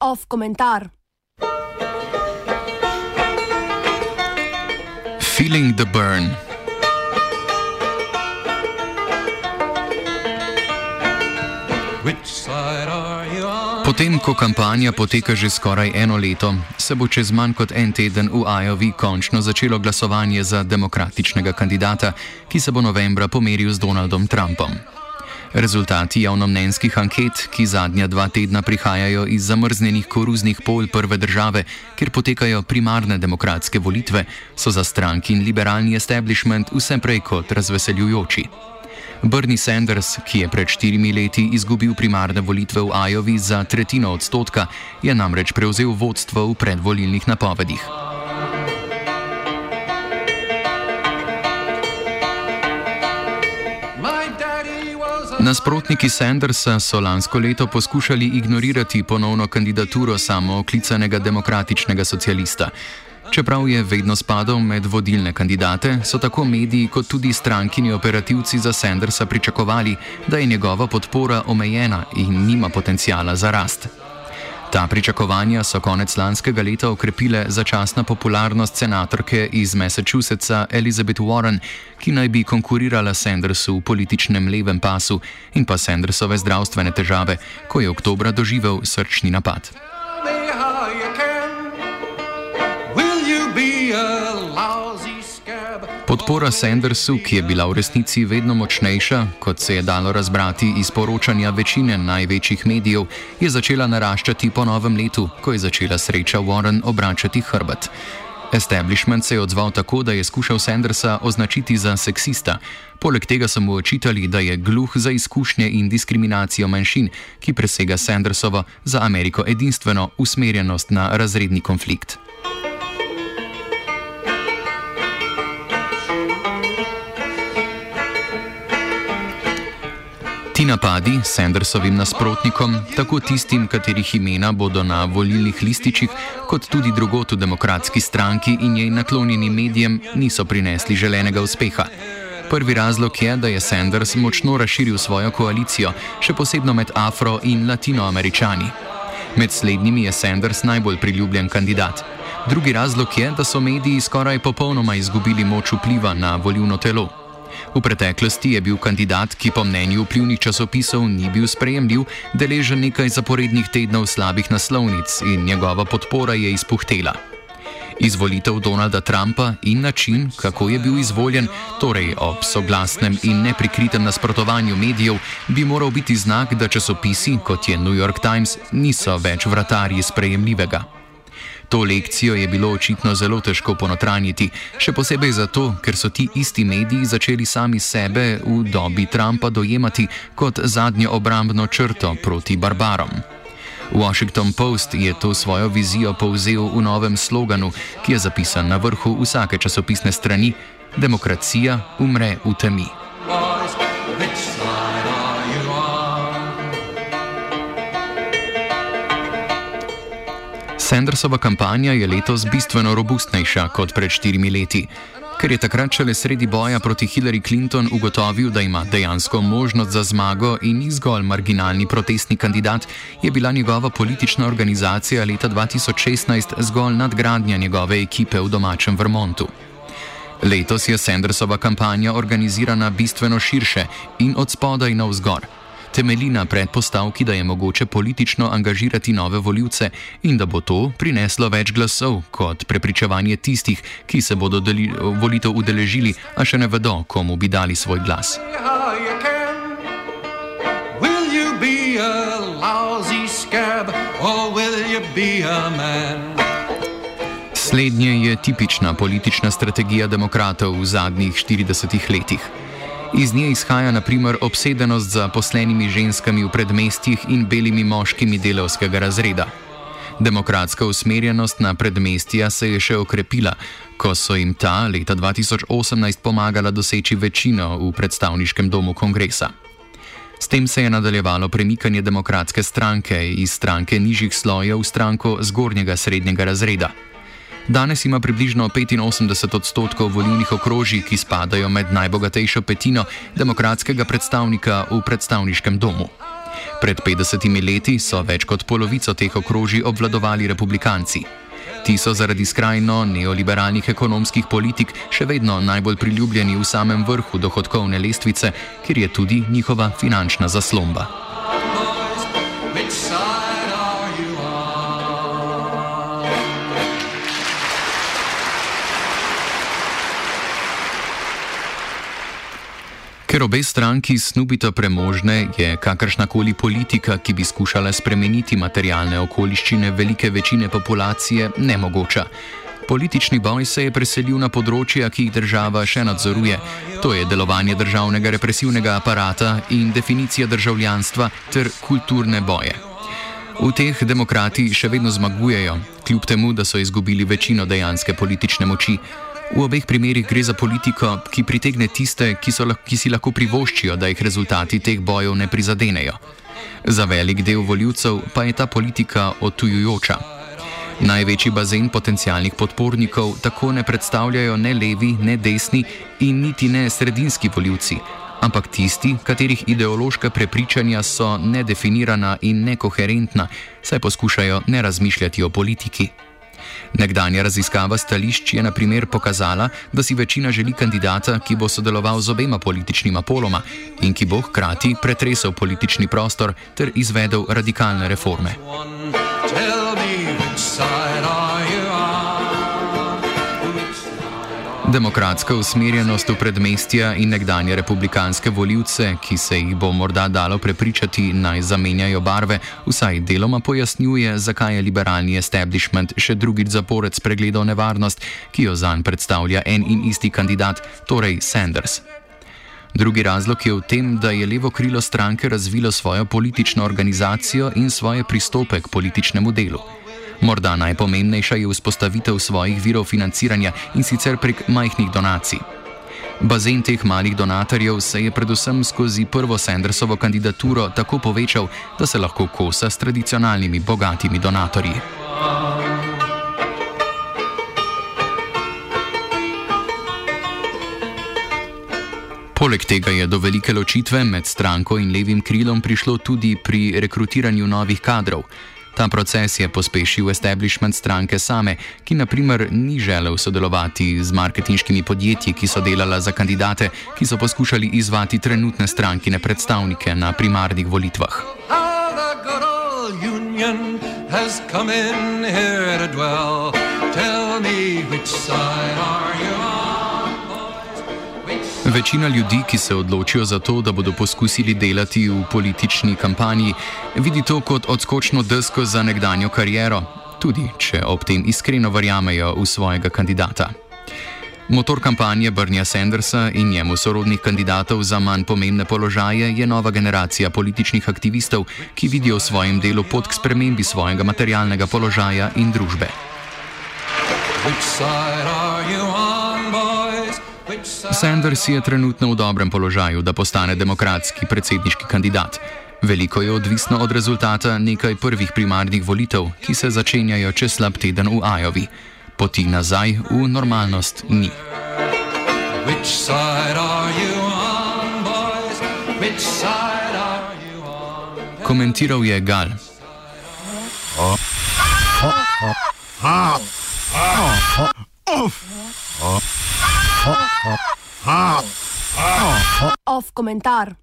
Off komentar. Feeling the burn. Potem, ko kampanja poteka že skoraj eno leto, se bo čez manj kot en teden v Iowi končno začelo glasovanje za demokratičnega kandidata, ki se bo novembra pomeril z Donaldom Trumpom. Rezultati javnomnenjskih anket, ki zadnja dva tedna prihajajo iz zamrznjenih koruznih pol prve države, kjer potekajo primarne demokratske volitve, so za stranki in liberalni establishment vse prej kot razveseljujoči. Bernie Sanders, ki je pred štirimi leti izgubil primarne volitve v Iowi za tretjino odstotka, je namreč prevzel vodstvo v predvolilnih napovedih. Nasprotniki Sandersa so lansko leto poskušali ignorirati ponovno kandidaturo samooklicanega demokratičnega socialista. Čeprav je vedno spadal med vodilne kandidate, so tako mediji kot tudi strankini operativci za Sandersa pričakovali, da je njegova podpora omejena in nima potencijala za rast. Ta pričakovanja so konec lanskega leta okrepile začasna popularnost senatorke iz Massachusettsa Elizabeth Warren, ki naj bi konkurirala Sandersu v političnem levem pasu in pa Sandersove zdravstvene težave, ko je oktobra doživel srčni napad. Podpora Sandersu, ki je bila v resnici vedno močnejša, kot se je dalo razbrati iz poročanja večine največjih medijev, je začela naraščati po novem letu, ko je začela sreča Warren obračati hrbet. Establishment se je odzval tako, da je skušal Sandersa označiti za seksista. Poleg tega so mu očitali, da je gluh za izkušnje in diskriminacijo manjšin, ki presega Sandersovo za Ameriko edinstveno usmerjenost na razredni konflikt. Ti napadi Sandersovim nasprotnikom, tako tistim, katerih imena bodo na volilnih lističih, kot tudi drugot v demokratski stranki in njej naklonjenim medijem, niso prinesli želenega uspeha. Prvi razlog je, da je Sanders močno razširil svojo koalicijo, še posebej med afro- in latinoameričani. Med slednjimi je Sanders najbolj priljubljen kandidat. Drugi razlog je, da so mediji skoraj popolnoma izgubili moč vpliva na volilno telo. V preteklosti je bil kandidat, ki po mnenju vplivnih časopisov ni bil sprejemljiv, deležen nekaj zaporednih tednov slabih naslovnic in njegova podpora je izpuhtela. Izvolitev Donalda Trumpa in način, kako je bil izvoljen, torej ob soglasnem in neprikritem nasprotovanju medijev, bi moral biti znak, da časopisi, kot je New York Times, niso več vratarji sprejemljivega. To lekcijo je bilo očitno zelo težko ponotranjiti, še posebej zato, ker so ti isti mediji začeli sami sebe v dobi Trumpa dojemati kot zadnjo obrambno črto proti barbarom. Washington Post je to svojo vizijo povzel v novem sloganu, ki je zapisan na vrhu vsake časopisne strani: Demokracija umre v temi. Sandersova kampanja je letos bistveno robustnejša kot pred štirimi leti. Ker je takrat šele sredi boja proti Hillary Clinton ugotovil, da ima dejansko možnost za zmago in ni zgolj marginalni protestni kandidat, je bila njegova politična organizacija leta 2016 zgolj nadgradnja njegove ekipe v domačem Vermontu. Letos je Sandersova kampanja organizirana bistveno širše in od spodaj na vzgor temelji na predpostavki, da je mogoče politično angažirati nove voljivce in da bo to prineslo več glasov kot prepričevanje tistih, ki se bodo deli, volitev udeležili, a še ne vedo, komu bi dali svoj glas. Slednje je tipična politična strategija demokratov v zadnjih 40 letih. Iz nje izhaja naprimer obsedenost za poslenimi ženskami v predmestjih in belimi moškimi delovskega razreda. Demokratska usmerjenost na predmestja se je še okrepila, ko so jim ta leta 2018 pomagala doseči večino v predstavniškem domu kongresa. S tem se je nadaljevalo premikanje demokratske stranke iz stranke nižjih slojev v stranko zgornjega srednjega razreda. Danes ima približno 85 odstotkov volilnih okrožij, ki spadajo med najbogatejšo petino demokratskega predstavnika v predstavniškem domu. Pred 50 leti so več kot polovico teh okrožij obvladovali republikanci. Ti so zaradi skrajno neoliberalnih ekonomskih politik še vedno najbolj priljubljeni v samem vrhu dohodkovne lestvice, kjer je tudi njihova finančna zaslomba. Ker obe stranki snubito premožne, je kakršnakoli politika, ki bi skušala spremeniti materialne okoliščine velike večine populacije, nemogoča. Politični boj se je preselil na področja, ki jih država še nadzoruje. To je delovanje državnega represivnega aparata in definicija državljanstva ter kulturne boje. V teh demokrati še vedno zmagujejo, kljub temu, da so izgubili večino dejanske politične moči. V obeh primerih gre za politiko, ki pritegne tiste, ki, so, ki si lahko privoščijo, da jih rezultati teh bojev ne prizadenejo. Za velik del voljivcev pa je ta politika otujujoča. Največji bazen potencijalnih podpornikov tako ne predstavljajo ne levi, ne desni in niti ne sredinski voljivci, ampak tisti, katerih ideološka prepričanja so nedefinirana in nekoherentna, saj poskušajo ne razmišljati o politiki. Nekdanja raziskava stališč je na primer pokazala, da si večina želi kandidata, ki bo sodeloval z obema političnima poloma in ki bo hkrati pretresel politični prostor ter izvedel radikalne reforme. Tell Demokratska usmerjenost v predmestja in nekdanje republikanske voljivce, ki se jih bo morda dalo prepričati naj zamenjajo barve, vsaj deloma pojasnjuje, zakaj je liberalni establishment še drugič zapored spregledal nevarnost, ki jo zanj predstavlja en in isti kandidat, torej Sanders. Drugi razlog je v tem, da je levo krilo stranke razvilo svojo politično organizacijo in svoje pristope k političnemu delu. Morda najpomembnejša je vzpostavitev svojih virov financiranja in sicer prek majhnih donacij. Bazen teh malih donatorjev se je predvsem skozi prvo Sandersovo kandidaturo tako povečal, da se lahko kosa s tradicionalnimi bogatimi donatorji. Poleg tega je do velike ločitve med stranko in levim krilom prišlo tudi pri rekrutiranju novih kadrov. Ta proces je pospešil establishment stranke same, ki naprimer ni želel sodelovati z marketinškimi podjetji, ki so delala za kandidate, ki so poskušali izvati trenutne strankine predstavnike na primarnih volitvah. Tell me which side on? Večina ljudi, ki se odločijo za to, da bodo poskusili delati v politični kampanji, vidi to kot odskočno desko za nekdanjo kariero, tudi če ob tem iskreno verjamejo v svojega kandidata. Motor kampanje Brnja Sandersa in njemu sorodnih kandidatov za manj pomembne položaje je nova generacija političnih aktivistov, ki vidijo v svojem delu pot k spremembi svojega materialnega položaja in družbe. Which side are you on? Sanders je trenutno v dobrem položaju, da postane demokratski predsedniški kandidat. Veliko je odvisno od rezultata nekaj prvih primarnih volitev, ki se začenjajo čez slab teden v Ajovi. Poti nazaj v normalnost ni. Komentiral je Gal. Oh. Oh. Oh. Oh. Oh. Oh. Oh. Off komentar.